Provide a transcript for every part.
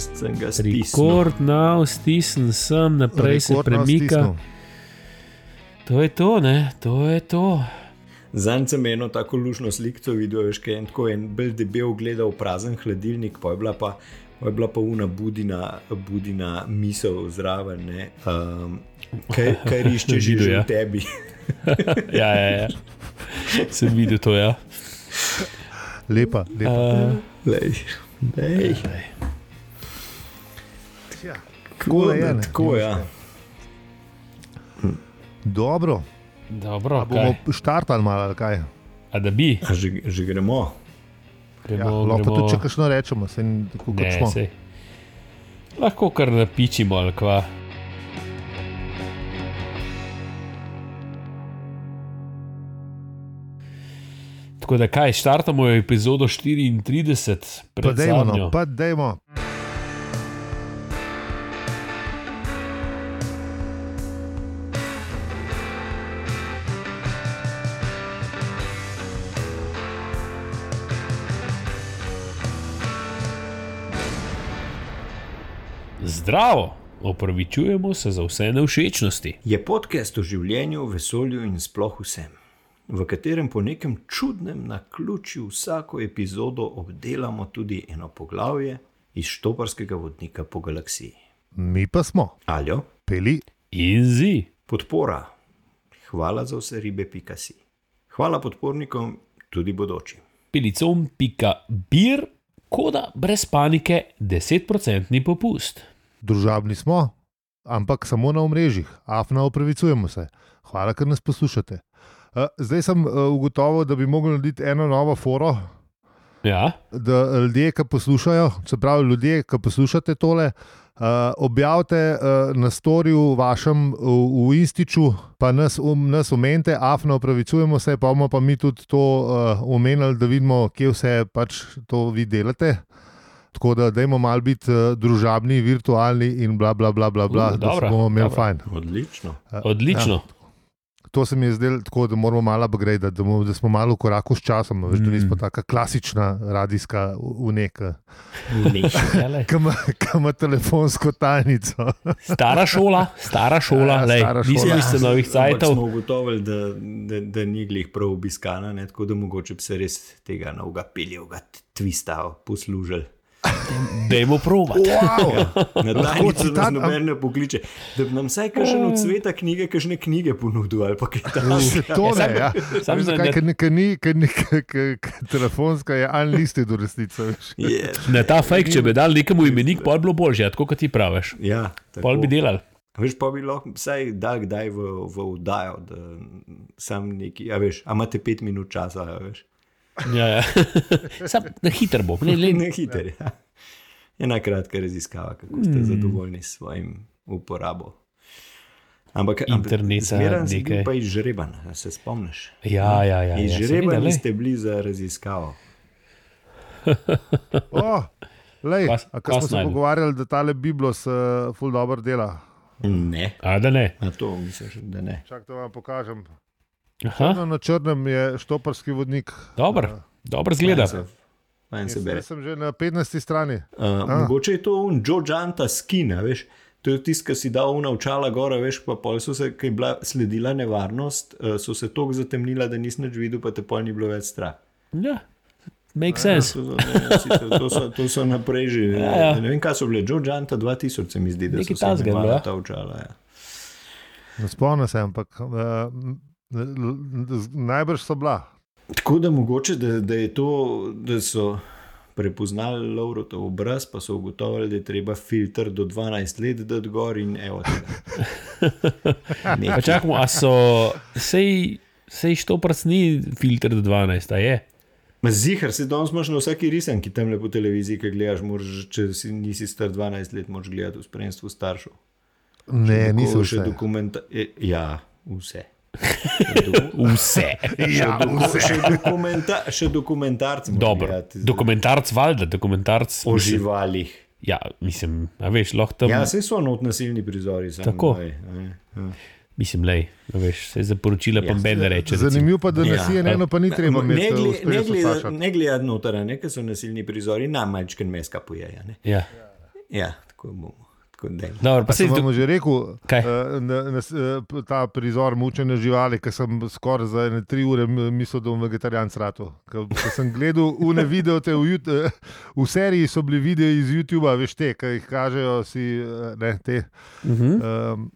sem ga stisnil. Rekord now, stisn sem, naprej se Rekord nas premika. stisnil. To je to, ne, to je to. Zanj sem eno tako lušno sliko videl, veš, kaj je en tako en bolj debel gledal prazen hladilnik, pa je bila pa, pa, je bila pa una budina, budina misel zraven, ne, um, kaj, kaj rišče že že ja. v tebi. Ja, ja, ja. Sem videl to, ja. Lepa, lepa. Uh, Lej, lej. Ja. Tako je, je, ne. tako ja. Dobro, dobro, A bomo kaj? štartali malo, ali kaj. A da bi, A že, že gremo. gremo, Ja, lahko pa gremo. tudi, če kakšno rečemo, se ni tako kot Ne, smo. sej. Lahko kar napičimo ali kva. Tako da kaj, štartamo epizodo 34, Pa pred dajmo, zadnjo. no, pa dajmo. Zdravo, opravičujemo se za vse neušečnosti. Je podcast o življenju, vesolju in sploh vsem, v katerem po nekem čudnem naključju vsako epizodo obdelamo tudi eno poglavje iz štoparskega vodnika po galaksiji. Mi pa smo, Aljo, peli, In zi, podpora. Hvala za vse ribe, pika si. Hvala podpornikom, tudi bodočim. pilicom pika bir, koda brez panike, 10% popust. Družabni smo, ampak samo na omrežjih, afna opravičujemo se. Hvala, ker nas poslušate. Uh, zdaj sem uh, ugotovil, da bi mogli narediti eno novo foro, Ja, da ljudje, ki poslušajo, se pravi ljudje, ki poslušate tole, uh, objavite uh, na storju vašem v, v Instiču, pa nas, um, nas omenite, afno opravičujemo se, pa bomo pa mi tudi to uh, omenili, da vidimo, kje vse pač to vi delate. Tako da dajmo malo biti uh, družabni, virtualni in bla bla bla bla, bla Uh, da dobro, se bomo imeli dobro. fajn. Odlično. Uh, odlično. Ja, to se mi je zdelo tako, da moramo malo upgrade, da, da smo malo v koraku s časom, veš, da Mm. nismo taka klasična radijska uneka. Ja, lej. ki ima- telefonsko tajnico. Stara šola, stara šola, Ja, ja, stara šola. iz novih cajtov. smo ugotovili, da, da, da ni glih prav obiskana, ne? tako da mogoče bi se res tega novega peljevega twista poslužili. Dajmo provat. Wow. Na Lahko citat, am- noben ne pokliče, da bi nam vsaj kažen od sveta knjige, kažne knjige ponudil ali pa kaj takega. To Ja, ne, sam- ja. sam Veš za zakaj, ne- ker ni, ker ni, ker telefonska je unlisted v resnici. veš. Je, Na ta fake, če bi dal nekemu imenik, pol bi bilo boljše, ja, tako kot ti praviš. ja, Pol bi tako. delal. Veš, pa bi lahko vsaj dal kdaj v, v vdajo, da sam neki, a veš, a imate pet minut časa, a veš. Ja, ja. Na hitro bo. Ne, ne, Ne hiter. Ja. Ena kratka raziskava, kako ste mm. zadovoljni s svojim uporabo. Ampak Interneta, zmeraj si nekaj. bil pa izžreban, se spomniš. Ja, ja, ja. ja Izžrebani lej. ste bili za raziskavo. Oh, lej, Kva- a ko smo se pogovarjali, da tale Biblos uh, ful dobro dela. Ne, A da ne. na to misliš, da ne. Čak, da vam pokažem. Aha, Črno na črnem je štoparski vodnik. dobro, dobro zgleda. Fajn se, se Jaz, sem že na 15. strani. Uh, mogoče je to un Joe Janta skin, a veš. To je tisto, ki si dal una očala gor, a veš, pa pol so se, ki je bila sledila nevarnost, uh, so se tako zatemnila, da nisi nič videl, pa te pol ni bilo več strah. Ja, make sense. To, so- ne, sicer to, so, to so naprej že. Ja, ja. Ne vem, kaj so bile. Joe Janta 2000 se mi zdi, da Nekaj so se imela ja. ta očala. Ja. Spomnim se, ampak uh, najbrž so bila. Tako da mogoče, da, da je to, da so prepoznali Laurotov obraz, pa so ugotovili, da je treba filter do 12 let dati gor in evo. Čakamo, a so, sej, sej štoprc ni filter do 12, a je? Zihar si danes imaš na vsaki risanki tam po televiziji, ki gledaš, moraš, če si, nisi star 12 let, moraš gledati v spremstvu staršev. Ne, niso še vse. dokumenta. e, Ja, vse. Vse. Ja, vse. Še, dokumenta, še dokumentarce. moraš Dobro, dokumentarc valjda, dokumentarc. O mislim- živalih. Ja, mislim, a veš, lahko tam. Ja, vse so not nasilni prizori. Sam, Tako. Aj, aj, aj. Mislim, lej, a veš, se za poročila pa Ja. ne reče. recimo. Zanimivo pa, da Ja. nas je eno, pa ni treba Ne, imeti. ne, spremstvu gleda, staršev. ne gledati noter, ne, ker so nasilni prizori, najmanjčken meska pojeja. Ne. Ja. Ja, tako bomo. Dobro, pa sem se vam že rekel, Kaj? uh, na, na, eh, ta prizor mučenja živali, ki sem skoraj za ene tri ure mislil, da bom vegetarijanc ratu. Ko sem gledal une videote v, Yout- eh, v seriji, so bili videi iz YouTuba, veš te, ki jih kažejo si eh, ne, te. uh -huh. Um,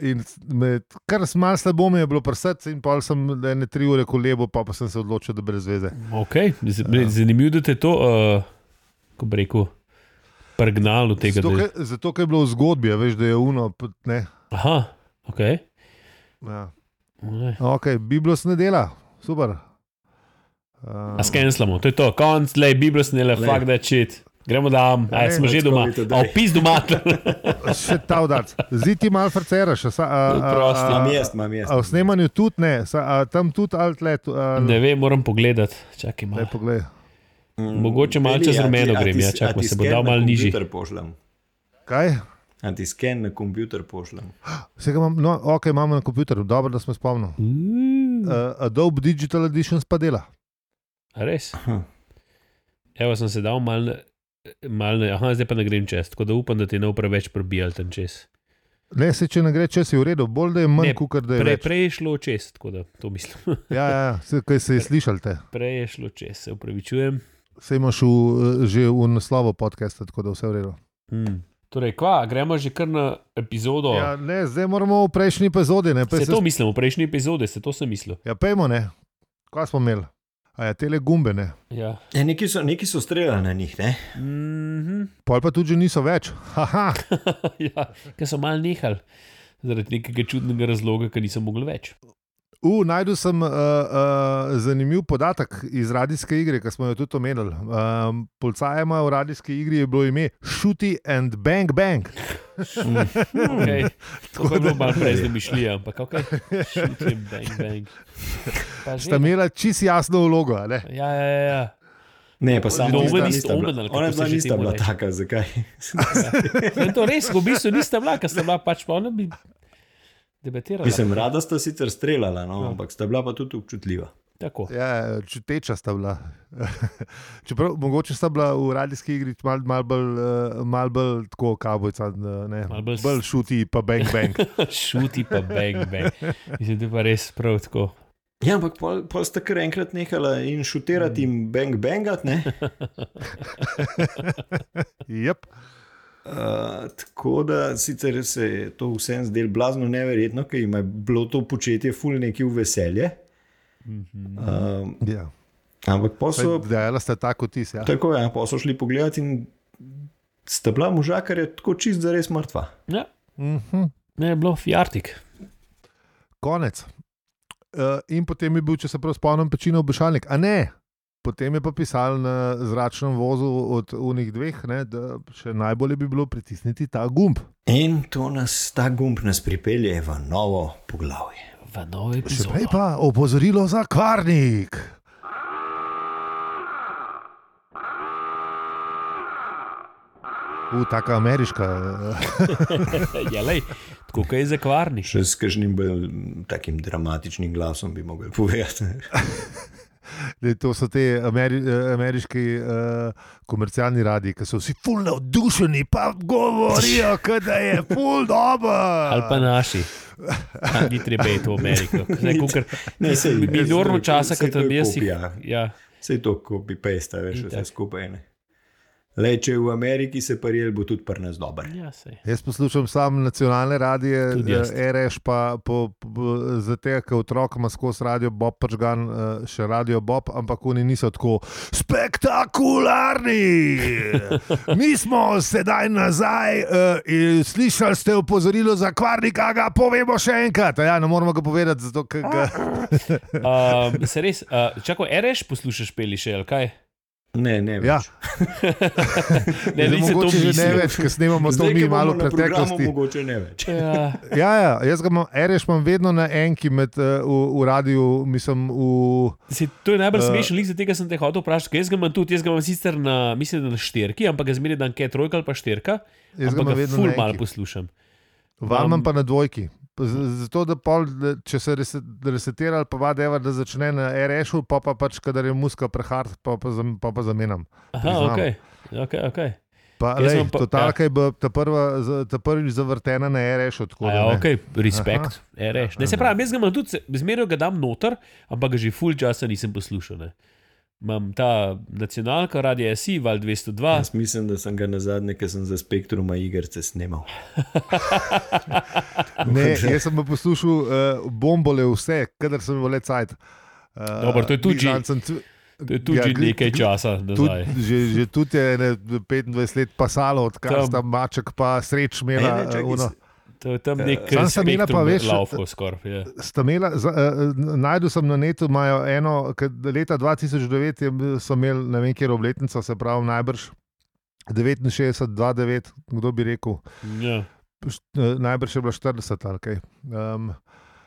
in me, kar malo slabo mi je bilo prsati, in pol sem ene tri ure kolebo, pa, pa sem se odločil, da brez veze. okay. Z- Zanimivo, da te to, uh, ko bi rekel, pregnalo tega. Zato, Da... ker- Zato, ker je bilo v zgodbi, a veš, da je uno. Ne, Aha, ok. ja. Ne. okay, Biblos ne dela, super. Um, A skenslamo, to je to, konc, le, Biblijo snele, Glej. fuck that shit. Gremo Ja, aj ne, smo že doma, opis doma. Še ta udarc. Zdaj ti malo frceraš. a- Imam jaz, imam jaz. A v snemanju tudi ne, sa, a, tam tudi outlet. A, ne vem, moram pogledati. Čakaj, ne, malo. Mm, Mogoče malo čez rumeno grem, ja, čakaj, se bo dal malo nižji. Kaj? A ti sken na kompjuter pošljem. Vsega imam, no, ok, imamo na kompjuterju, dobro, da smo spomnili. Uh, Uh, Adobe Digital Edition pa dela. a res? Aha. Evo sem se dal malo, na- aha, zdaj pa ne grem čez, tako da upam, da ti ne bo preveč prebijal tam čez. Ne, se če ne gre, če si v redu, bolj da je manj, kot da je Prej, več. prej je šlo čez, tako da to mislim. Ja, ja, ja, se, kaj se je slišal te. Prej je šlo čez, se upravičujem. Se imaš v, že v naslovu podcasta, tako da vse v redu. Hmm. Torej, kva, gremo že kar na epizodo. Ja, ne, zdaj moramo v prejšnji epizodi. Ne, Se se to mislim, v prejšnji epizodi, se to sem mislil. Ja, pejmo, ne. Kaj smo imeli? A ja, tele gumbe, ne. Ja. Ja, neki, so, neki so streljali na njih, ne? Mhm. Pol pa tudi že niso več. Ja, ker so mal nehali. Zaradi nekega čudnega razloga, ker niso mogli več. Uh, najdel sem uh, uh, zanimiv podatek iz radijske igre, ki smo jo tudi omenili. Um, Polcajema v radijski igri je bilo ime Shooty and Bang Bang. Okay. To pa je bilo malo prej zmišljija, ampak ok. Šutim, bang, bang. Pa Sta imela čist jasno vlogo. a ne? Ja, ja, ja, ja. Ne, pa samo Omen nista Omen, ona dva nista bila taka, zakaj? Ja, to res, v bistvu nista bila, ker sta bila pač pa ona bi debatirala. Mislim, rada sta sicer streljala, no, Ja. ampak sta bila pa tudi občutljiva. Tako. Ja, čuteča sta bila. Čeprav mogoče sta bila v radijski igri malo mal bolj, uh, mal bolj tako kavbojca, ne, Malo bolj šuti, pa bang bang. Šuti pa bang, bang. Mislim, da je pa res prav tako. Ja, ampak pol, pol sta kar enkrat nehala in šutirati in bang bangat, ne? Yep. Uh, tako da sicer se je to vsem zdelo blazno neverjetno, ker jim je bilo to početje ful neki v veselje. Uh, Ja. ampak pa so, Dejala sta tako ti. Ja. tako, ja, pa so šli pogledat in sta bila možakarja tako čist za res mrtva. Ja, Mhm. ne je bilo fjartik. Konec. Uh, in potem je bil, če se prav spomnim, pečino obešalnik. A ne, potem je pa pisal na zračnem vozu od unih dveh, ne, da še najbolje bi bilo pritisniti ta gumb. In to nas, ta gumb nas pripelje v novo poglavje. V novi Še prej pa opozorilo za kvarnik. U, taka ameriška. eh, Ja, lej, tako je zakvarni. Še s kakšnim takim dramatičnim glasom bi mogli povedati. To so te ameri, ameriški uh, komercialni radiji, ki so vsi fulno navdušeni, pa govorijo, da je ful dobro. Ali pa naši. A, Ni treba iti v Ameriko. Zdaj, kakor, Ne, sej, Minorno sej, časa, sej kot to je tam jaz jih. kopija. Ja, Vse to, ko bi pesta, veš, vse skupaj. Ne. Le, če je v Ameriki se parijel, bo tudi pri nas dober. ja sej. Jaz poslušam samo nacionalne radije, eh, RŠ pa po, po, za te, ki otrok ima skozi radio Bob Pržgan, eh, še radio Bob, ampak oni niso tako spektakularni. Mi smo sedaj nazaj uh, in slišali ste opozorilo za kvarnika, ga povemo še enkrat. Ja, ne moramo ga povedati, zato ker ga. Um, se res, uh, čakaj, ereš poslušaš peli še, ali kaj? Ne, ne, Ja, več. Ne, Zdaj nisem to mogoče že ne več, ker snemamo to mi malo preteklosti. Mogoče ne več. Ja, Ja, ja, jaz ga imam, reš imam vedno na enki med, uh, v, v radiju, mislim, v. si, to je najbolj uh, smešno, lik za tega sem te hotel vprašati. ker Jaz ga imam tudi, jaz ga imam sicer na, mislim, na štirki, ampak ga zmeraj dan kaj trojka ali pa štirka. Jaz ga ampak imam ga vedno ful na mal enki. poslušam. Vam Vam- pa na dvojki. Zato, da pol, če se rese- resetira, ali pa vadeva, da začne na RŠ-u, pa pa pač, kadar je muska prehard, pa pa, zam- pa, pa zamenjam. Aha, Priznam. ok. okay. Pa, Jaz lej, pa- totalka je bila ta, prva, ta prvič zavrtena na da Ja, ok, respekt, reš. Ne, se pravi, jaz ga imam tudi, zmeraj ga dam noter, ampak ga že full časa nisem poslušal. Ne. Imam ta nacionalka, radio SI, Val 202. Jaz mislim, da sem ga na zadnje, ki sem za spektruma igrice snimal. Ne, jaz sem pa poslušal uh, bombole vse, kadar sem imel le cajt. Uh, Dobro, to je tudi To je tudi Ja, nekaj časa tudi, že, že tudi je ne, 25 let pasalo, odkar Tam. sta maček pa sreč Ne, imela. ne, čakaj, eh. To je tam nek Sam sem imela pa, veš, laufo skoraj. Ja. Sta imela, za, uh, najdu sem na netu, imajo eno, leta 2009 je, so imeli, ne vem, kje je obletnica, se pravi, najbrž 69, 29, kdo bi rekel, Ja. Eh, najbrž je bila 40 ali kaj. Um,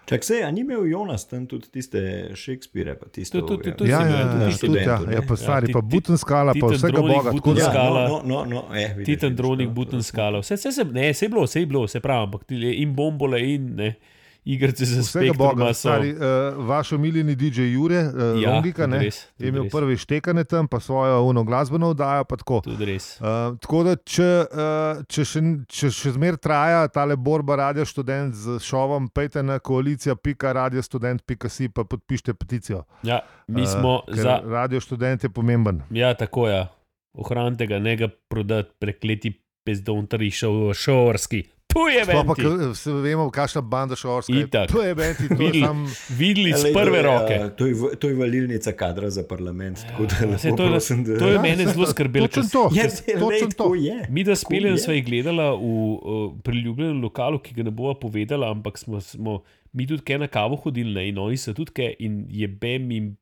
Čak se, a ni imel Jonas tam tudi tiste Shakespeare, pa tiste. To- to- to- to ja, ja, ja, tudi ja, ja, študentu, ja, pa stari, Ja, pa ti- buten skala, pa vsega boga. Tako Buten da, Ja, no, no, no, eh, vidiš, Titan, dronik, to- buten to- skala. Vse, vse, se, ne, vse je bilo, vse je bilo, vse pravi, ampak in bombole, in ne, igrice za spektrum so. stari, uh, vaš omiljeni DJ Jure, uh, Ja, Longika, ne, res, je imel res. prvi štekane tam, pa svojo uno glasbeno oddajo, tako. Uh, tako da, če, uh, če še, če še zmeraj traja ta borba Radio študent z šovom, pejte na koalicija.radiostudent.si pa podpišite peticijo. Ja, mi smo ker za. Radio študent je pomemben. Ja, tako je. Ohranite ga, ne ga prodati, prekleti pezdonari, šovorski. Tu je venti. ke vse vemo, kakšna banda šorska je. Itak. To je to je Videli- sam. Videli Ja, to prve roke. To je, to je valilnica kadra za parlament. Tako da Ja, saj lepo to je- prosim, da- To je Ja, mene zelo skrbelo. Točno to. Ja, saj, lej, točno to. je. Mi, da speljem, je. sva jih gledala v uh, priljubljenem lokalu, ki ga ne bova povedala, ampak smo, smo mi tudi kaj na kavo hodili ne, in oni so tudi kaj in je bem jim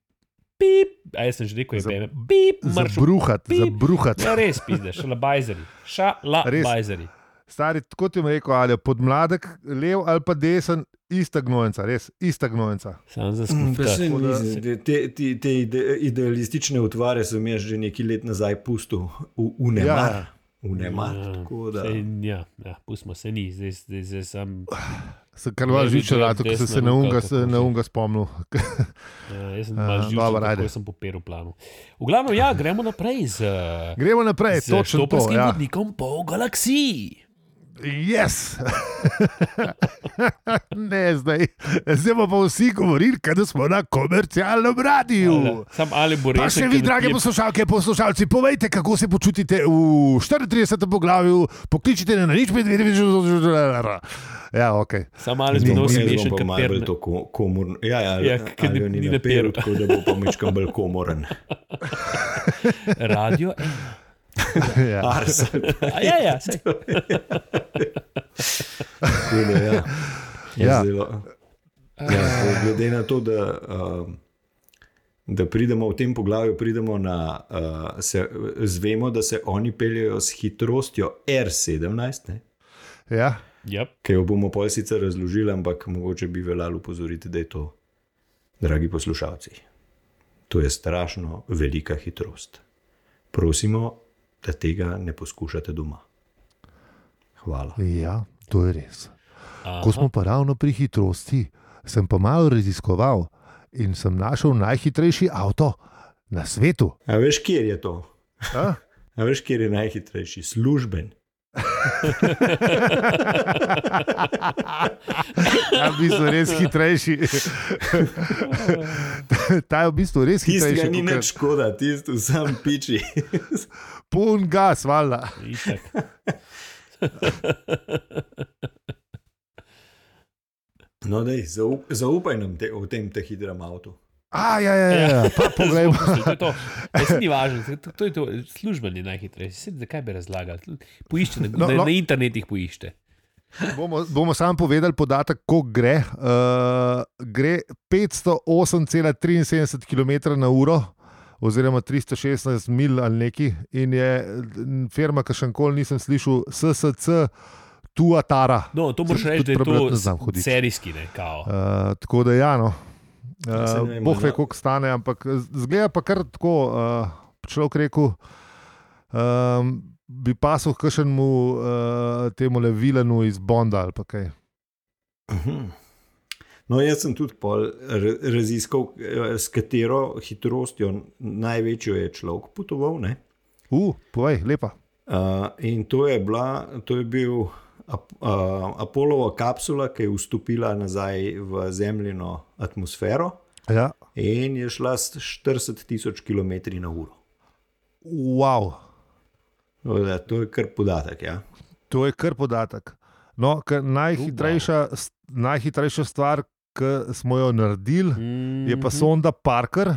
pip, a jaz sem že rekel, je bem, pip, marš. Zabruhat, Pip. zabruhat. Ja, res pizde, šalabajzeri, šalabajzeri. Stari, kot jim rekel, ali je podmladek, lev ali pa desen, ista gnojenca, res, ista gnojenca. Sam za Mm, skupaj. nisem, te- Te, te, te ide- idealistične utvare sem jaz že nekaj let nazaj pustil v, v nemar. Ja. V nemar. Ja, tako da- saj, ja, ja, pustimo se ni, zdaj, zdaj, zdaj sem. Se kar malo žiče, rato, ko sem se na ruka, unga, kako se- na unga spomnil. Ja, jaz sem malo ajde. tako sem poperil planu. V glavnem, ja, gremo naprej z, Gremo naprej, z točno to. štoparskim Ja. vodnikom po galaksiji. Yes! ne, zdaj, zdaj bomo pa vsi govorili, da smo na komercialnem radiju. Sam ali bo Pa res. še vi, drage poslušalke, poslušalci, povejte, kako se počutite v 34. poglavju, pokličite na nič med vedeti, Ja, ok. Sam ali Ni, bi Jaz nosil bom mešan pa malo bolj kapir. to ko- komorno. Ja, ja, Ja, ja ker ali ni- ni ni naperil, naperil. tako da bo pa mečkam bolj komoren. Radio. Ja. Ars. Ja, ja, sej. Da, ja. Ja. Ja. Zelo, ja, to glede na to, da, um, da pridemo v tem poglavju, pridemo na, uh, se, zvemo, da se oni peljejo s hitrostjo R17, ne? Ja. Yep. ki jo bomo pol sicer razložili, ampak mogoče bi veljalo upozoriti, da je to, dragi poslušalci, to je strašno velika hitrost. Prosimo, da tega ne poskušate doma. Hvala. ja, to je res. Aha. Ko smo pa ravno pri hitrosti, sem pa malo raziskoval in sem našel najhitrejši avto na svetu. A veš, kje je to? A? A veš, kje je najhitrejši? Služben. Ta je v bistvu res hitrejši. Ta je v bistvu res Tistega hitrejši. ni nič škoda, tisti sam piči. Pun gas, valjda. No, dej, zaup, zaupaj nam te, v tem te hitrem avtu. A, ja, ja, ja. Pa poglejmo. To je to. Ja, saj ni važno, to, to je to. Služben je najhitrejši. Zakaj bi razlagali? Poiščite, na, no. no. na internetih poiščite. Bomo, bomo samo povedali podatek, koliko gre. Uh, gre 508,73 km na uro, oziroma 316 mil ali neki. In je firma, ki še nikoli nisem slišal, SSC, Tuatara. No, to moraš reči, da je to serijski, ne. Uh, tako da, ja, no. Ja, Uh, ne vem, boh ve, koliko stane, ampak zgleda pa kar tako. Uh, človek rekel, um, bi pasel kakšnemu uh, temu le vilenu iz Bonda ali pa kaj. Mhm. No, jaz sem tudi raziskal, eh, s katero hitrostjo največjo je človek potoval. Ne? Uh, povej, lepa. Uh, in to je, bila, to je bil ap, uh, Apolova kapsula, ki je vstopila nazaj v zemljino atmosfero Ja. in je šla s 40 tisoč km na uro. Wow. Tako Da, to je kar podatek. Ja. To je kar podatek. No, najhitrejša, najhitrejša stvar, ki smo jo naredili, je pa Mhm. sonda Parker,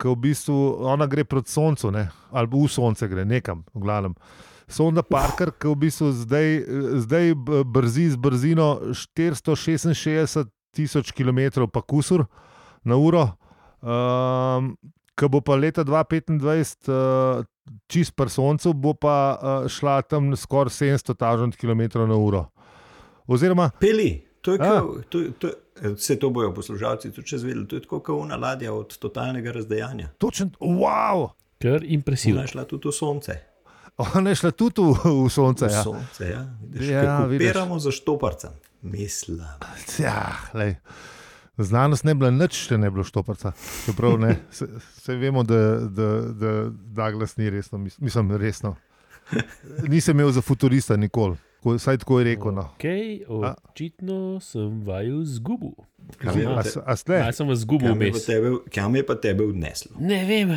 ki v bistvu ona gre proti soncu, ne? ali v sonce gre nekam, v glavnem. Sonda Parker, ki v bistvu zdaj, zdaj brzi z brzino 466 tisoč km pa kusur na uro, um, ki bo pa leta 2025 uh, čist pri soncu, bo pa uh, šla tam skoraj 700 tažant km na uro. Oziroma, Peli, to je A. kot, to, to, vse to bojo poslušalci tudi čez vedeli, to je tako kot una ladja od totalnega razdejanja. točen, wow! Kar Ona impresivno. je šla tudi v sonce. Ona je šla tudi v, v sonce. V Ja. sonce, ja. Vidiš, Ja. Piramo za štoparcem. Mislim. Ja, lej. Znanost ne bila nič, če ne bi bilo štoparca. Čeprav ne, se, se vemo, da, da, da Douglas ni resno, mis- mislim, resno. Nisem imel za futurista nikoli, Ko- vsaj tako je rekel. No. Okay, očitno sem vaju zgubil. Kam je A, a? Ja, sem vas zgubil kam je pa vmes. tebe- Kam je pa tebe odneslo? Ne vem,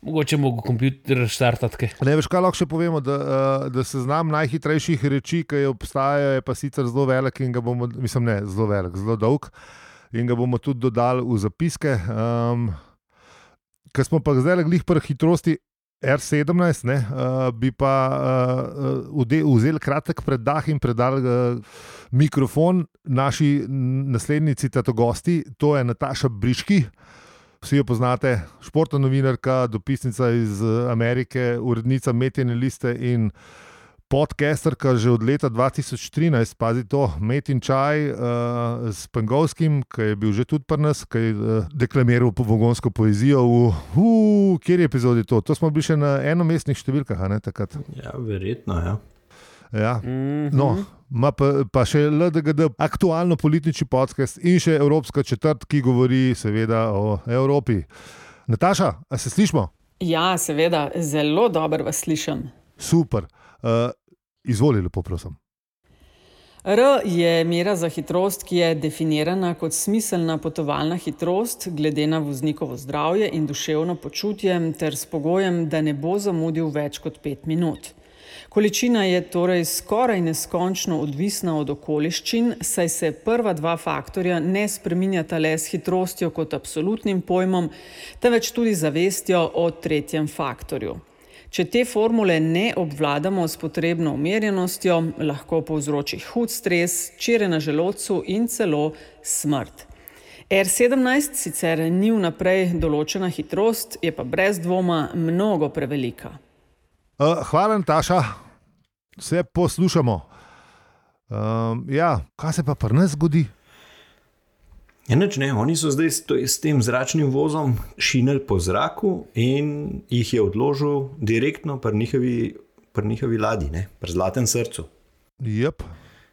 mogoče mogo kompjuter štartati. kaj. Ne veš, kaj lahko še povemo, da, uh, da se znam najhitrejših reči, ki obstajajo, je pa sicer zelo velik in ga bomo, mislim, ne zelo velik, zelo dolg in ga bomo tudi dodali v zapiske. Um, Ker smo pa zdaj glih pri hitrosti R17, ne, uh, bi pa uh, vzeli kratek predah in predali uh, mikrofon naši n- naslednjici tato gosti, to je Nataša Briški. Vsi jo poznate, športna novinarka, dopisnica iz eh, Amerike, urednica Metjene liste in podcasterka že od leta 2013, pazi to, Met in čaj uh, s Pengovskim, ki je bil že tudi pri nas, ki je uh, deklamiral povogonsko poezijo. V, v kjer je epizodi to? To smo bili še na enomestnih številkah, a ne takrat. Ja, verjetno. Ja. Ja. Mhm. No, ima pa, pa še LDGD, aktualno politični podcast in še Evropska četrt, ki govori seveda o Evropi. Nataša, a se slišmo? Ja, seveda, zelo dobro vas slišim. Super. Uh, izvoli, lepo prosim. R je mera za hitrost, ki je definirana kot smiselna potovalna hitrost, glede na voznikovo zdravje in duševno počutje, ter s pogojem, da ne bo zamudil več kot pet minut. Količina je torej skoraj neskončno odvisna od okoliščin, saj se prva dva faktorja ne spreminjata le s hitrostjo kot absolutnim pojmom, temveč tudi zavestjo o tretjem faktorju. Če te formule ne obvladamo s potrebno umerjenostjo, lahko povzroči hud stres, čire na želodcu in celo smrt. R17 sicer ni vnaprej določena hitrost, je pa brez dvoma mnogo prevelika. Uh, hvala, Nataša, se poslušamo. Um, ja, kaj se pa pri nas zgodi? Ja, nič ne, oni so zdaj s, to, s tem zračnim vozom šinili po zraku in jih je odložil direktno pri njihovi, pri njihovi ladji, ne, pri zlatem srcu. Yep.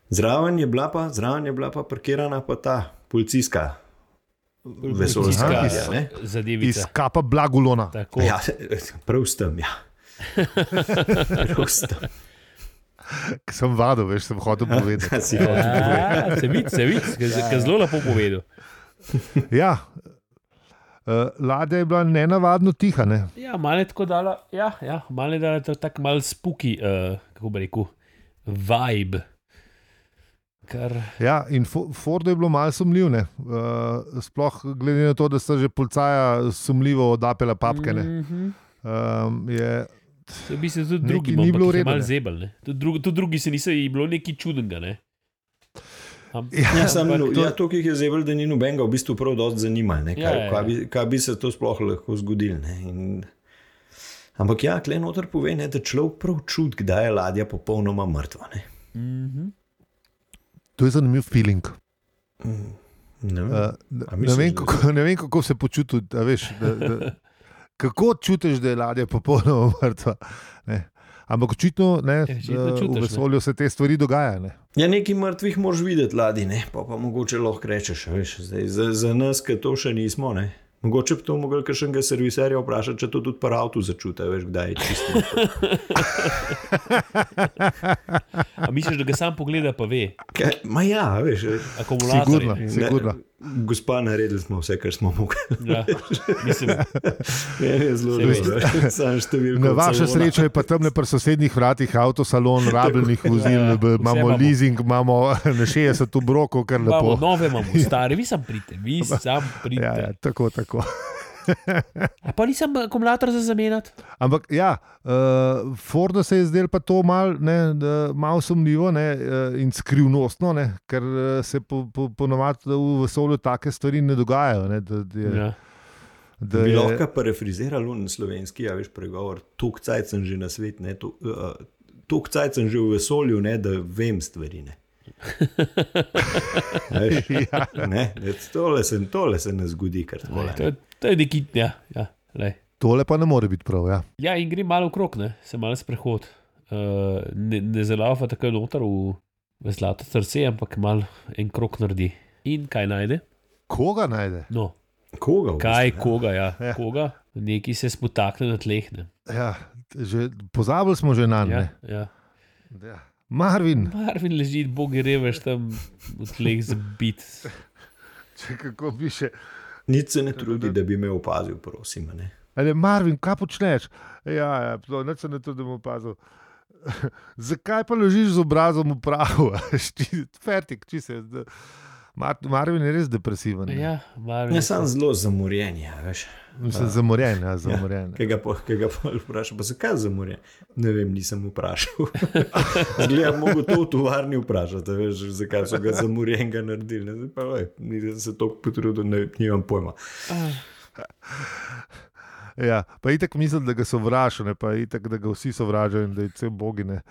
Zraven je bila pa, zraven je bila pa parkirana pa ta policijska vesoljska ladja. ne. Iz kapa Blagulona. Tako. Ja, prav s tem, ja. Prav s tem. Ki sem vadil, veš, sem hotel povedati. Ja, se vidi, se vidi, ki zelo lepo povedal. Ja, uh, ladja je bila nenavadno tiha. Ne? Ja, malo je tako dala, ja, ja, malo je dala ta- tak mal spuki, uh, kako bi rekel, vibe. Kar, Ja, in Fo- Fordu je bilo malo sumljivo, uh, sploh glede na to, da sta že policaja sumljivo odapela papke. Ne? Mhm. Um, je, v bistvu tudi drugi, ni ni bilo ne. ne. Tudi, drugi, tudi drugi se niso, je bilo nekaj čudnega. Ne? Am, Ja, Ja, sam, no, ja, to, ki je zevel, da ni nobenega v bistvu prav dosti zanimalo, ne, kaj, Ja, ja, ja. kaj, bi, kaj bi se to sploh lahko zgodilo. ne, In... Ampak ja, klej noter pove, ne, da človek prav čuti, kdaj je ladja popolnoma mrtva. Ne. Mhm. to je zanimiv feeling. Ne, vem. Uh, A ne, misliš, vem, da- kako, ne vem, kako se počuti. a Veš, da, da, kako čutiš, da je ladja popolnoma mrtva? Ne. Ampak očitno, ne, da v čutiš, ne. vesolju se te stvari dogajajo. Ja, nekaj mrtvih moraš videti, ladji, ne, pa, pa mogoče lahko rečeš, veš, zdaj, za, za nas, ki to še nismo, ne, Mogoče bi to mogel kakšnega serviserja vprašati, če to tudi par avtu začuti, veš, kdaj je čisto. A misliš, da ga sam pogleda, pa ve, Kaj, ma ja, veš, akumulator. Sigurno, sigurno. Gospa, naredili smo vse, kar smo mogli. Ja, mislim, je zelo dobro. Na vašo srečo je pa tam na sosednjih vratih avtosalon, rabljenih vozil, Ja, ja. Vse imamo imamo. leasing, imamo na 60 obrokov, kar imamo lepo. nove, imamo stare, vi sam pridite, vi sam pridite. Ja, ja, tako, tako. A pa nisem akumulator za zamenjati? Ampak ja, uh, Fordu se je zdelo pa to malo mal sumljivo ne, uh, in skrivnostno, ne, ker uh, se po, po, ponovadi v vesolju take stvari ne dogajajo. Ne, da, da, je- Ja. da Bi je- lahko parafrazirali na slovenski, ja, veš, pregovor. Tuk cajt sem že na svet, ne, tuk, uh, sem že v vesolju, ne, da vem stvari. Ne. Ja. ne, tole, se, tole se ne zgodi, kar tako. To to je neki, ja, ja, lej. Tole pa ne more biti prav. Ja. ja, in gre malo okrog, ne, se malo sprehod. Uh, ne ne zalava tako noter v, v zlato srce, ampak malo en krok naredi. In kaj najde? Koga najde? No, Koga? v kaj, bistvu, koga, ja, Ja. koga, neki se spotakne na tleh. Ne. Ja, že, pozabili smo že na Ja, njega. ja. Ja. Marvin, Marvin leži, bogi reveš tam v tleh zabit. če kako piše. Nič se ne trudi, da bi me opazil, prosim. Ne. Ali Marvin, kaj počneš? Ja, ja to, neč se ne to, da bom opazil. Zakaj pa ležiš z obrazom v prahu? Fertik, či se. Mar Marvin je res depresiven. ne. Ja, Marvin. Ne, sem zelo zamorjen, ja, veš. Mislim, zamorjen, ja, zamorjen. Kaj ga pa, kaj ga pa vprašam, pa zakaj zamorjen? Ne vem, nisem vprašal. Zgleda, mogo to v tovarni vprašati, veš, zakaj so ga zamorjenega naredili. Ne, pa, vej, nisem se toliko potrudil, ne, nimam pojma. Ja, pa itek mislim, da ga sovražijo, ne pa itek, da ga vsi sovražijo in da je vse bogine.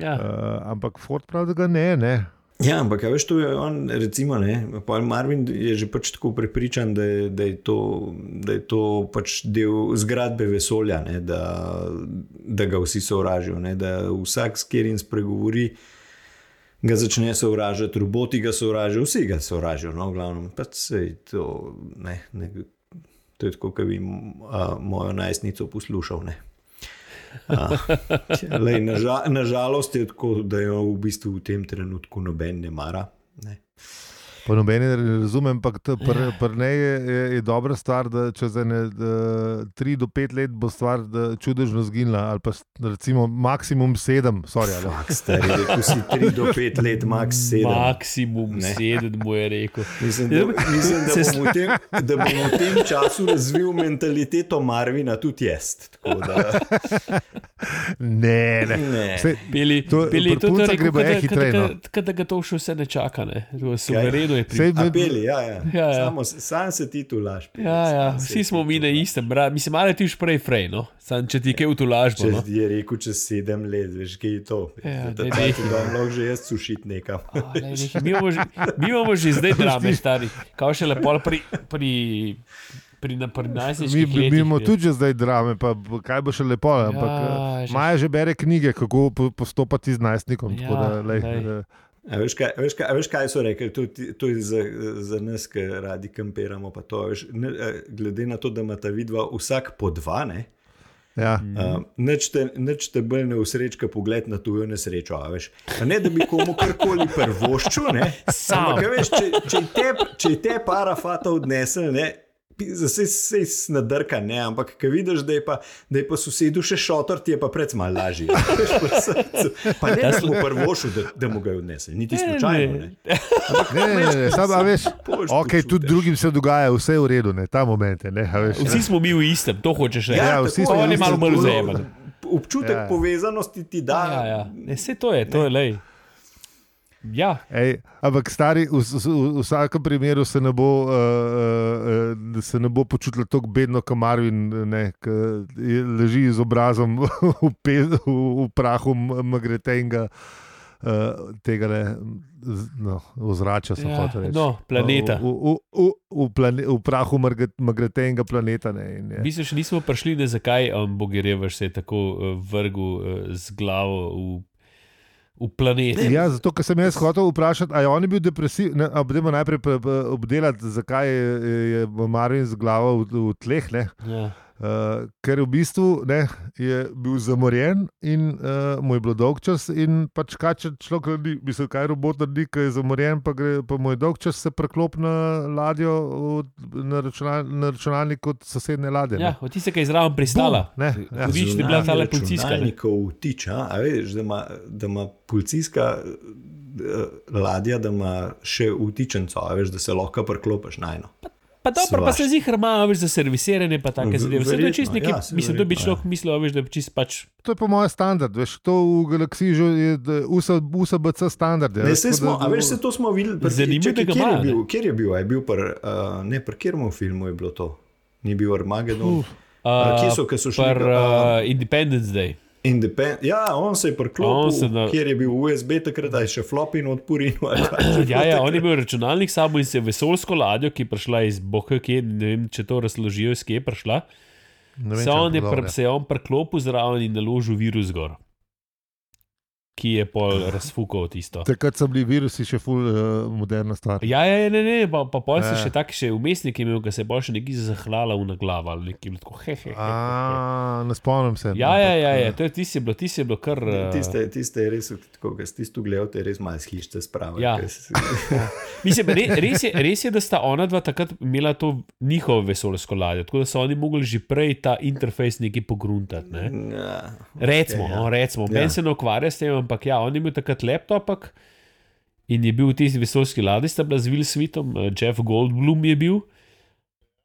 Ja. Uh, ampak Ford pravi, da ga ne, ne. Ja, ampak a veš, to je on, recimo, ne, Marvin je že pač tako prepričan, da je, da je, to, da je to pač del zgradbe vesolja, ne, da, da ga vsi sovražijo, ne, da vsak, s katerim spregovori, ga začne sovražiti, roboti ga sovražijo, vsi ga sovražijo, no, v glavnem, pač se je to, ne, ne, to je tako, kot bi a, mojo najstnico poslušal, ne. Lej, na, ža, na žalost je tako, da jo v bistvu v tem trenutku noben ne mara. Ne. Pa nobene ne razumem, ampak pri pr njej je, je, je dobra stvar, da čez ene da, tri do pet let bo stvar da, čudežno zginila, ali pa recimo maksimum sedem, sorry, ali. Fak, stari, rekel si 3 do 5 let, max 7. Maksimum Ne. sedem mu je rekel. Mislim, da, mislim da, bom v tem, da bom v tem času razvil mentaliteto Marvina tudi jaz. Tako Da, Ne, ne. Peli, To- peli, pri to je puncah rekel, gre hitreje, da- no. kot da ga to še vse ne čaka. Ne. To je Suvereno je pri. sej, A peli, ja, ja. Ja, ja. Samo, sam se ti tu laž. Peli, Ja, ja, se vsi smo mi tu na laž. istem, bra. mislim, malo ti už prej frej, no. Sam, če ti je kaj v to lažbo. Če No. ti je rekel čez sedem let, veš, kaj je to. Ja, da da ti da lahko že jaz sušiti nekam. A, lej. Mi imamo že, mi imamo že zdaj drame, stari. Kaj še lepo pri, pri, pri, na- pri Mi, najstniških mi letih. imamo ne. tudi že zdaj drame, pa kaj bo še lepo. Ampak Ja, ja, Maja že bere knjige, kako po- postopati z najstnikom. Ja, tako da, lej, lej. eh, A veš, kaj, a veš, kaj, a veš, kaj so rekli? To je za, za nas, ki radi kampiramo. pa To, veš, ne, glede na to, da imata vidva vsak po dva, ne, ja. uh, nič te, nič te bolj ne usrečka pogled na tujo nesrečo. a veš. A ne, da bi komu karkoli prvoščil. ne. Ampak, veš, če, če je te, če te para fata odnesel, ne. Zase se nadrka, ne, ampak ko vidiš, da je, pa, da je pa sosedu še šotor, ti je pa pred malo lažje. Pa ne, da smo prvošil, da, da mu ga je odnesel, niti slučajno. Ne. Ne, ne, ne, ne, sam, a veš, Boš okay, tudi drugim se dogaja, vse je v redu, ne, ta moment. Ne, a veš, Vsi smo mi v istem, to hočeš reči. Ja, tako, vsi smo veš, malo bolj tako, vzajemni. Občutek Ja. ja. povezanosti ti da. Ja, ja. Ne, vse to je, to je lej. Ja, Ej, ampak stari, v, v, v vsakem primeru se ne bo, uh, uh, se ne bo počutil tako bedno, kot Marvin, ki leži z obrazom v, pe, v, v prahu Magretenga, uh, tega ne, no, ozračja sem ja. hotel reči. No, planeta. V, v, v, v, plane, v prahu Magretenga planeta. Ne, in V bistvu še nismo prišli, ne zakaj um, Bogirevaš se je tako uh, vrgel uh, z glavo v, v planetu. Ja, zato, sem jaz hotel vprašati, ali je on bil depresiven. Obdemo najprej pre- pre- obdelati, zakaj je, je Marin z glavo v, v tleh. Ne? Ja. Uh, ker v bistvu ne, je bil zamorjen in uh, mu je bilo dolg čas. In pač kaj če človek naredi, mislim, kaj robot naredi, ki je zamorjen, pa, gre, pa mu je dolg čas, se preklop na ladjo, od, na, računal, na računalnik od sosednje ladje. ne. Ja, od tiste, ki je zraven pristala. Ne, ja. Hudič, da je bila tale policijska. ne. Računalnikov vtič, a, a veš, da ima, da ima policijska eh, ladja, da ima še vtičenco, a veš, da se lahko priklopiš na eno. Pa dobro, pa se zihar ima, veš, za servisiranje, pa take V- zadeve. Vse to je verjetno, čist neki, ja, mislim, da bi človek mislil, veš, da je čist pač. To je po mojem standard, veš, to v galaksiji že je USBC standard. Ja, Ne, tako smo, da- a veš, se to smo videli. Zanimivo, čakaj, da ga kjer je bil, kjer je bil, je bil pr, uh, ne, pri katerem filmu je bilo to? Ni bil Armagedon. Uh, kje so, ki so šli? Par uh, uh, Independence Day. Independ ja, on se je priklopil, se na- kjer je bil USB, takrat je še flop in odpurin. Ja, ja, on je imel računalnik s sabo in se je vesolsko ladjo, ki je prišla iz Boha, ki je, ne vem, če to razložijo, iz kje je prišla. Ne vem, Se, on je pr, ja. se je on priklopil zraven in naložil virus gor, ki je pol razfukal tisto. Takrat so bili virusi še ful uh, moderna stvar. Ja, ja, ja, ne, ne, pa, pa pol si Ja. še tak, še umestnik imel, ki se je bolj še neki zahlala v glava ali nekaj bilo tako hehe. He, he, he. A, ne spomnim se. Ja, ja, ja, ja, to je ti si bilo, ti si bilo kar. eh, Tiste, tiste je res, tako, ki si tisto gledal, te je res malo hište spravo. Ja. Mislim, re, res, je, res je, da sta ona dva takrat imela to njihovo vesoljsko ladjo, tako da so oni mogli že prej ta interfejs nekaj pogruntati. Ne? Ja, Recimo, ja. no, recimo. Ja. Ja. se ne ukvarja s tem, ampak ja, on je imel takrat laptop in je bil v tisti vesoljski ladji, sta bila z Will Smithom, eh, Jeff Goldblum je bil.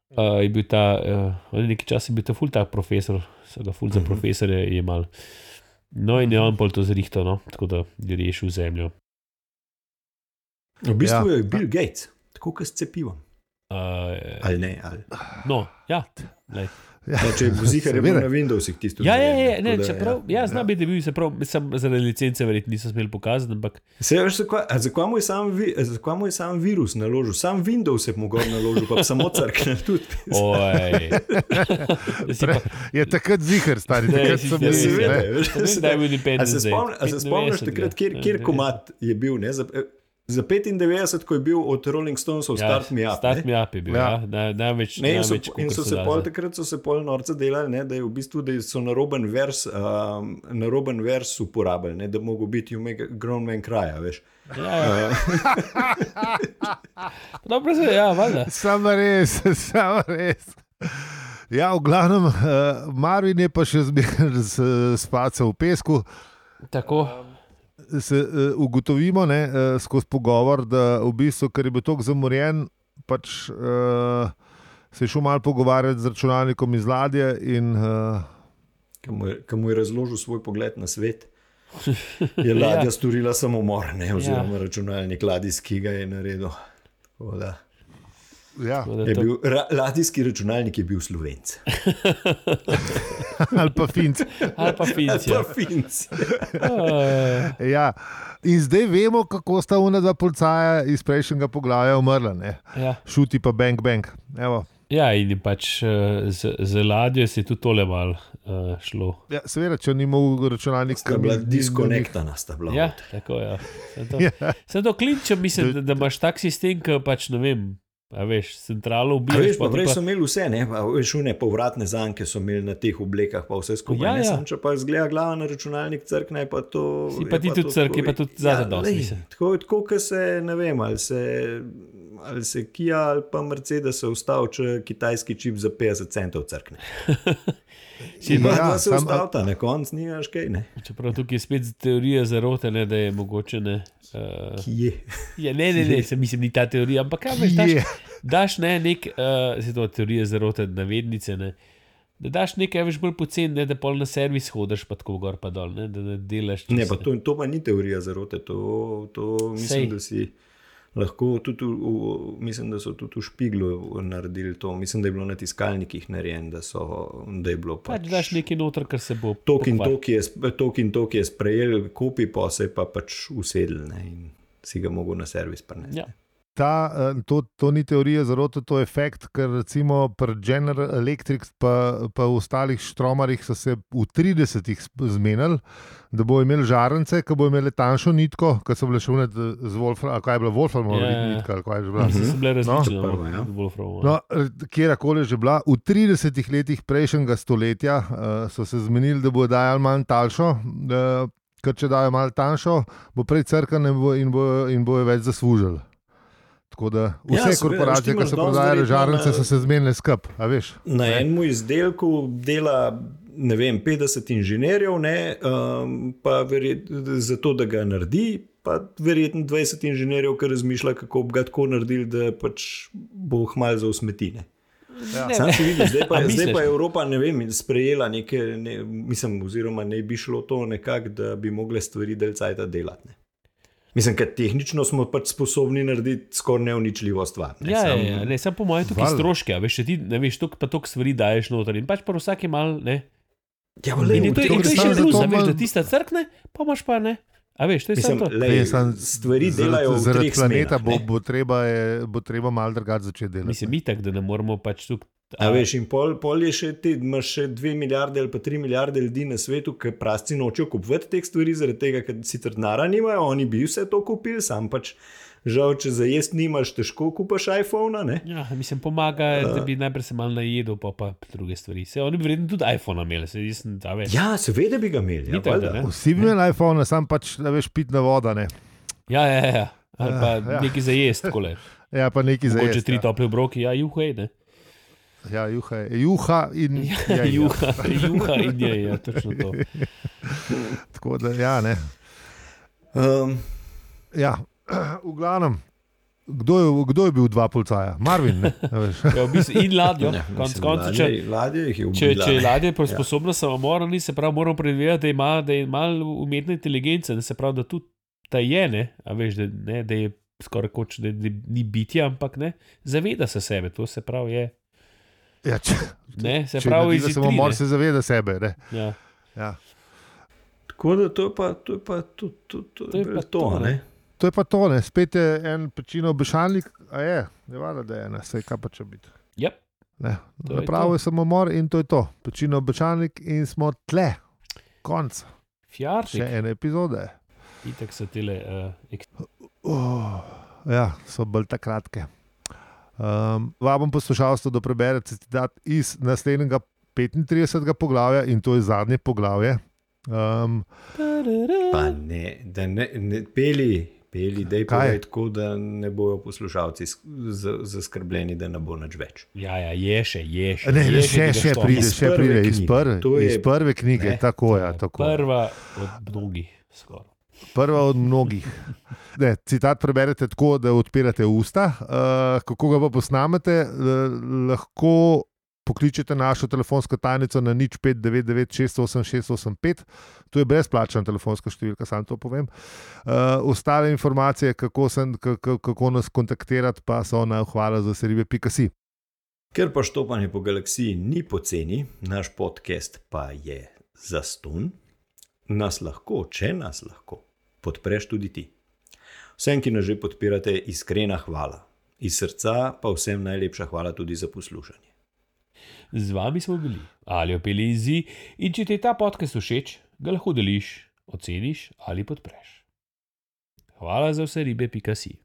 Uh, je bil ta, uh, on je nekaj časa bil ta ful tak profesor, so ga ful za Mhm. profesorje imel. No, in je on pol to zrihtal, no, tako da je rešil zemljo. V bistvu Ja. ja. je Bill Gates, tako kot s cepivom. Uh, Ali ne, ali. no, ja, lej. Ja, Ne, če je bil zihar, je bil seveda. na Windowsih tisto. ja, ja, ja, ne, da, čeprav, ja, zna biti, da je bil, se prav, sem zaradi licence verjetno niso smeli pokazati, ampak Se veš, zakaj, mu je sam, vi- mu je sam virus naložil, sam Windows je mogel naložiti, pa samo crkne tudi. oj. Pa- Je takrat zihar, stari. Ne, Takrat ja, je bil Independence se, Day? spomni, a se 95 spomniš takrat, kjer, ja, kjer 90. komat je bil? Ne, za, za 95, ko je bil od Rolling Stonesov Ja, Start Me Up. Start ne? me up je bil, Ja. ja. Na- največ. Ne, in so, največ, in so se pol, takrat so se pol norce delali, ne, da je v bistvu da so naroben vers, um, naroben vers uporabljali, ne, da mogo biti you make a grown man cry, a veš. Ja, ja. Dobro se, ja, valjda. Samo res, samo res. Ja, v glavnem, uh, Marvin je pa še zmeraj spacal v pesku. Tako. Se uh, ugotovimo ne, uh, skozi pogovor, da v bistvu, ker je bil tako zamorjen, pač uh, se je šel malo pogovarjati z računalnikom iz ladje in uh, Ki mu, je- mu je razložil svoj pogled na svet. Je ladja ja. storila samomor, ne, oziroma ja. računalnik ladijski ga je naredil. Tako da ja, Je bil, ra, ladijski računalnik je bil slovenc. ali pa finc. Ali pa finci. Pa finc. Ja. In zdaj vemo, kako sta ona dva policaja iz prejšnjega poglavja umrla. Ne? Ja. Šuti pa bang, bang. Evo. ja, in je pač eh, z, z ladjo se je tudi tole mal uh, šlo. Ja, seveda, če ni imel računalnik, bila ni- ni- ni- diskonektana, sta bila. Ja, tako je. Ja. Sem to, Ja. to klinčem, mislim, da, da imaš tak sistem, ki pač ne vem. A veš, centralo ubiješ. Veš, pa prej pa- so imeli vse, ne, pa, veš, une povratne zanke so imeli na teh oblekah, pa vse skupaj. Ja, ne, ja. Sam, če pa zgleda glava na računalnik, crkne, pa to. Si pa ti tudi crkne, pa tudi zadaj dosti, lej. Tako, tako kot se, ne vem, ali se, ali se Kia ali pa Mercedes ustavi, če kitajski čip za 50 centov crkne. In Ja, ja, se sam- ustavita, na koncu nimaš kaj, ne. Čeprav tukaj je spet teorija zarote, ne, da je mogoče ne. Uh, ja, ne, ne, ne, se mislim, ni ta teorija, ampak kaj veš, daš, daš ne, nek, uh, se to teorija zarote, navednice, ne. Da daš nekaj več bolj poceni, ne, da pol na servis hodiš, pa tako gor pa dol, ne, da ne delaš. Ne, pa to, to pa ni teorija zarote, to, to mislim, Sej. da si lahko tudi, v, v, mislim, da so tudi v špiglu naredili to. Mislim, da je bilo na tiskalnikih narejen, da, so, da je bilo Pač pač. daš nekaj noter, kar se bo. Tok in pokvarilo. tok je, tok in tok je sprejel, kupi pa se pa pač usedel ne, in si ga mogel na servis prenesti. Ja. Ta, eh, to, to ni teorija zarote, to je efekt, ker recimo pri General Electric pa, pa v ostalih štromarjih so se v 30-ih zmenili, da bo imel žarnice, ki bo imele tanjšo nitko, ki so bile šumne z Wolfram, ali kaj je bila Wolframova Ja, ja. nitka, ali kaj je že bila. So bile različne, No, no, prva, ja. Wolframova. No, kjerkoli že bila, v 30 letih prejšnjega stoletja uh, so se zmenili, da bo dajal manj daljšo, uh, ker če dajo malo tanjšo, bo prej crkven in bo, in bo, in bo več zaslužil. Tako da vse Ja, ja, seveda, korporacije, ki so prodajale žarnice, so se zmenile skup. a veš. Na enem izdelku dela ne vem, 50 inženirjev, ne, um, pa verjet, zato, da ga naredi, pa verjetno 20 inženirjev, ki razmišlja, kako bi ga tako naredili, da pač bo hmal za usmetine. Ne, Sam si videl, zdaj pa, zdaj pa je Evropa ne vem, sprejela nekaj, ne, mislim, oziroma ne bi šlo to nekako, da bi mogle stvari delcajta delati. Ne. Mislim, ker tehnično smo pač sposobni narediti skoraj neuničljivo stvar. Ne, Ja, ja, Samo- ja, ne, samo po mojem, tukaj Valjda. stroške, a veš, ti ne veš, toliko pa toliko stvari daješ noter in pač pa vsak je mal, ne. Ja, lej, In je to, in tem to je še plus, to a veš, da tista crkne, pa imaš pa ne. A veš, to je Mislim, samo to. lej, sam stvari delajo v zaradi planeta, smerah, bo, bo treba, je, bo treba malo drugače začeti delati. Mislim, itak, da ne moramo pač tukaj. A veš, in pol, pol je še ti, imaš še dve milijarde ali pa tri milijarde ljudi na svetu, ki prasci nočejo kupovati teh stvari, zaradi tega, ker si trnara nimajo, oni bi vse to kupili, sam pač. Žal, če za jesti nimaš, težko kupaš iPhone. Ne? Ja, mislim, pomaga, da bi najprej se mal najedel, pa pa druge stvari. Se oni bi verjetno tudi iPhone imeli, se jaz sem da več. Ja, seveda bi ga imeli. Ja, Itak, da ne. Vsi bi imeli iPhone, sam pač, da veš, pitna voda. Ne. Ja, ja, ja. Ali pa Ja, ja. nekaj za jesti, kole. Ja, pa neki za Mogoče jesti, tri ja. tople obroke, ja, juhej, ne. Ja, juha, je- juha in Ja, jaj, ja. juha, juha in je, ja, točno to. Tako da, ja, ne. Um, Ja, v glavnem, kdo je, kdo je bil dva policaja? Marvin, ne? A veš. Ja, v bistvu, in ladjo, ja, konc mislim, koncev, če, ladje- ladje jih je Če, ubila, če je ne. ladja Ja. sposobna samomora, ni se pravi, moramo predvideti, da ima, da je malo umetne inteligence, da se pravi, da tudi ta je, ne, a veš, da, ne, da je skoraj kot da, da ni bitje, ampak ne, zaveda se sebe, to se pravi, je. Ja, če, Ne, se če pravi, naredi iz samomor, se zaveda sebe. Ne? Ja. Ja. Tako da to je pa to, je pa, to, to, to, To je to, pa to to, ne. To je pa to, ne? spet je en pečino obešalnik, a je, ne vada, da je ena, vse kaj pa če biti. Yep. Ne. To je je samomor in to je to. Pečino obešalnik in smo tle. Konc. Fjartik, Še ene epizode. itek so tele. Uh, ek... Oh, ja, so bolj ta kratke. Um, vabim poslušalstvo, da preberete citat iz naslednjega 35. poglavja in to je zadnje poglavje. Um, Pa ne, da ne, ne peli, peli, da je povedati tako, da ne bojo poslušalci zaskrbljeni, da ne bo nič več. Ja, ja, je še, je še. ne, je še, še štopa. pride, Iz še prve pride iz prve, To je- iz prve knjige. ne, tako je. Ja, Tako. Prva od mnogih, skoraj. Prva od mnogih. Ne, citat preberete tako, da odpirate usta. Uh, kako ga pa posnamete, uh, lahko pokličete našo telefonsko tajnico na nič 599-68685. To je brezplačna telefonska številka, sam to povem. Uh, ostale informacije, kako, sem, kako, nas kontaktirati, pa so na hvala za serive.si. Ker pa štopanje po galaksiji ni poceni, naš podcast pa je zaston, nas lahko, če nas lahko, podpreš tudi ti. Vsem, ki nas že podpirate, iskrena hvala. Iz srca pa vsem najlepša hvala tudi za poslušanje. Z vami smo bili, ali opeli izi, in če ti je ta podcast všeč, ga lahko deliš, oceniš ali podpreš. Hvala za vse ribe, pika si.